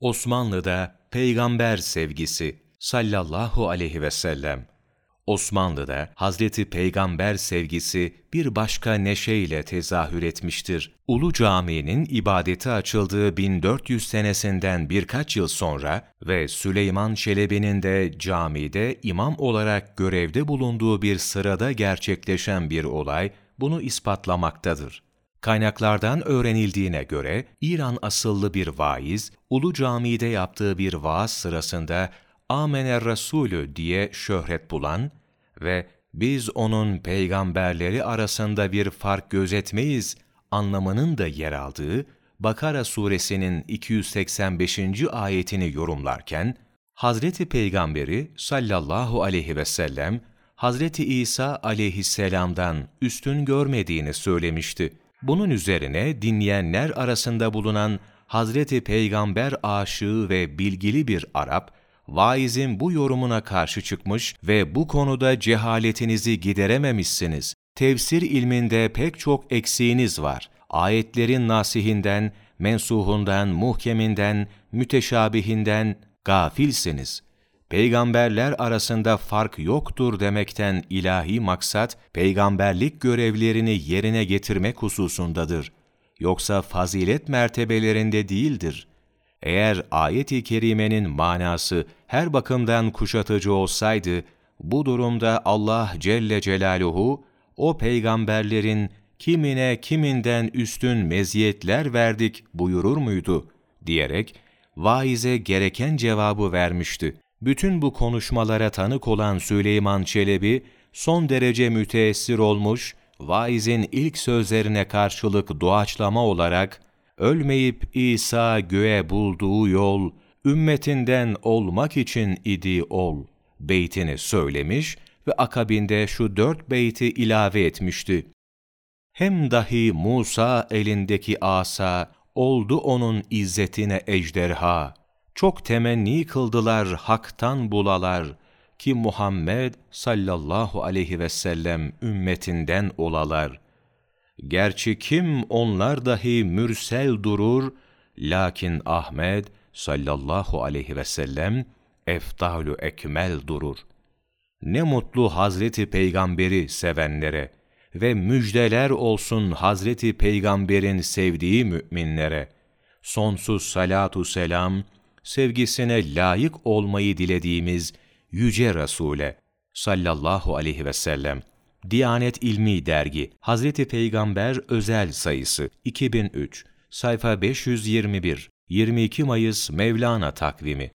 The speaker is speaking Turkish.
Osmanlı'da peygamber sevgisi sallallahu aleyhi ve sellem. Osmanlı'da Hazreti Peygamber sevgisi bir başka neşeyle tezahür etmiştir. Ulu Cami'nin ibadeti açıldığı 1400 senesinden birkaç yıl sonra ve Süleyman Çelebi'nin de camide imam olarak görevde bulunduğu bir sırada gerçekleşen bir olay bunu ispatlamaktadır. Kaynaklardan öğrenildiğine göre İran asıllı bir vaiz, Ulu Cami'de yaptığı bir vaaz sırasında Amener Resulü diye şöhret bulan ve biz onun peygamberleri arasında bir fark gözetmeyiz anlamının da yer aldığı Bakara suresinin 285. ayetini yorumlarken, Hazreti Peygamberi sallallahu aleyhi ve sellem, Hazreti İsa aleyhisselamdan üstün görmediğini söylemişti. Bunun üzerine dinleyenler arasında bulunan Hazreti Peygamber aşığı ve bilgili bir Arap, vaizin bu yorumuna karşı çıkmış ve bu konuda cehaletinizi giderememişsiniz. Tefsir ilminde pek çok eksiğiniz var. Ayetlerin nasihinden, mensuhundan, muhkeminden, müteşabihinden gafilsiniz. Peygamberler arasında fark yoktur demekten ilahi maksat, peygamberlik görevlerini yerine getirmek hususundadır. Yoksa fazilet mertebelerinde değildir. Eğer ayet-i kerimenin manası her bakımdan kuşatıcı olsaydı, bu durumda Allah Celle Celaluhu, o peygamberlerin kimine kiminden üstün meziyetler verdik buyurur muydu, diyerek vaize gereken cevabı vermişti. Bütün bu konuşmalara tanık olan Süleyman Çelebi, son derece müteessir olmuş, vaizin ilk sözlerine karşılık doğaçlama olarak, ölmeyip İsa göğe bulduğu yol, ümmetinden olmak için idi ol, beytini söylemiş ve akabinde şu dört beyti ilave etmişti. Hem dahi Musa elindeki asa, oldu onun izzetine ejderha. Çok temenni kıldılar haktan bulalar ki Muhammed sallallahu aleyhi ve sellem ümmetinden olalar. Gerçi kim onlar dahi mürsel durur, lakin Ahmet sallallahu aleyhi ve sellem eftalu ekmel durur. Ne mutlu Hazreti Peygamberi sevenlere ve müjdeler olsun Hazreti Peygamber'in sevdiği müminlere. Sonsuz salatu selam, sevgisine layık olmayı dilediğimiz Yüce Resul'e sallallahu aleyhi ve sellem. Diyanet İlmi Dergi Hazreti Peygamber Özel Sayısı 2003 Sayfa 521 22 Mayıs Mevlana Takvimi